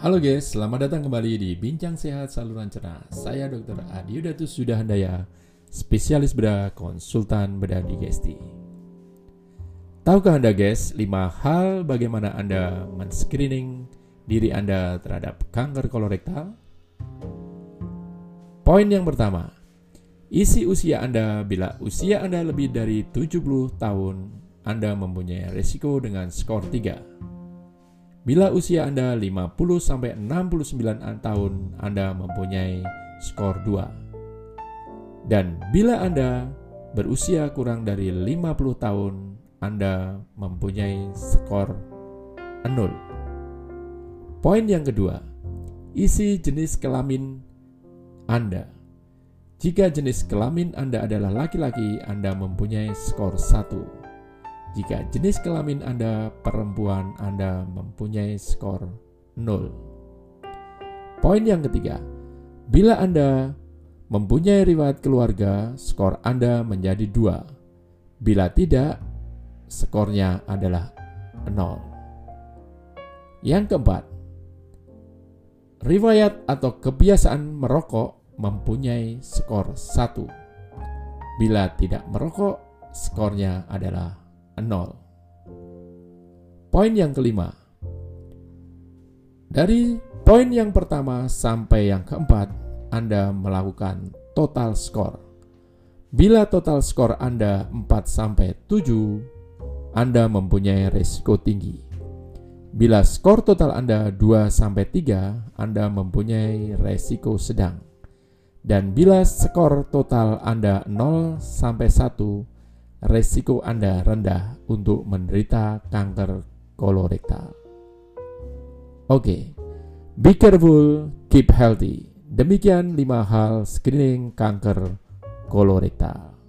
Halo guys, selamat datang kembali di Bincang Sehat Saluran Cerna. Saya Dr. Adiudatus Sudahandaya, spesialis bedah konsultan bedah digesti. Tahukah Anda guys, 5 hal bagaimana Anda men-screening diri Anda terhadap kanker kolorektal? Poin yang pertama, isi usia Anda bila usia Anda lebih dari 70 tahun, Anda mempunyai risiko dengan skor 3. Bila usia Anda 50 sampai 69 tahun, Anda mempunyai skor 2. Dan bila Anda berusia kurang dari 50 tahun, Anda mempunyai skor 0. Poin yang kedua, isi jenis kelamin Anda. Jika jenis kelamin Anda adalah laki-laki, Anda mempunyai skor 1. Jika jenis kelamin Anda perempuan, Anda mempunyai skor 0. Poin yang ketiga, bila Anda mempunyai riwayat keluarga, skor Anda menjadi 2. Bila tidak, skornya adalah 0. Yang keempat, riwayat atau kebiasaan merokok mempunyai skor 1. Bila tidak merokok, skornya adalah nol. Poin yang kelima. Dari poin yang pertama sampai yang keempat, Anda melakukan total score. Bila total skor Anda 4 sampai 7, Anda mempunyai risiko tinggi. Bila skor total Anda 2 sampai 3, Anda mempunyai risiko sedang. Dan bila skor total Anda 0 sampai 1, resiko Anda rendah untuk menderita kanker kolorektal. Oke, okay. be careful, keep healthy. Demikian lima hal screening kanker kolorektal.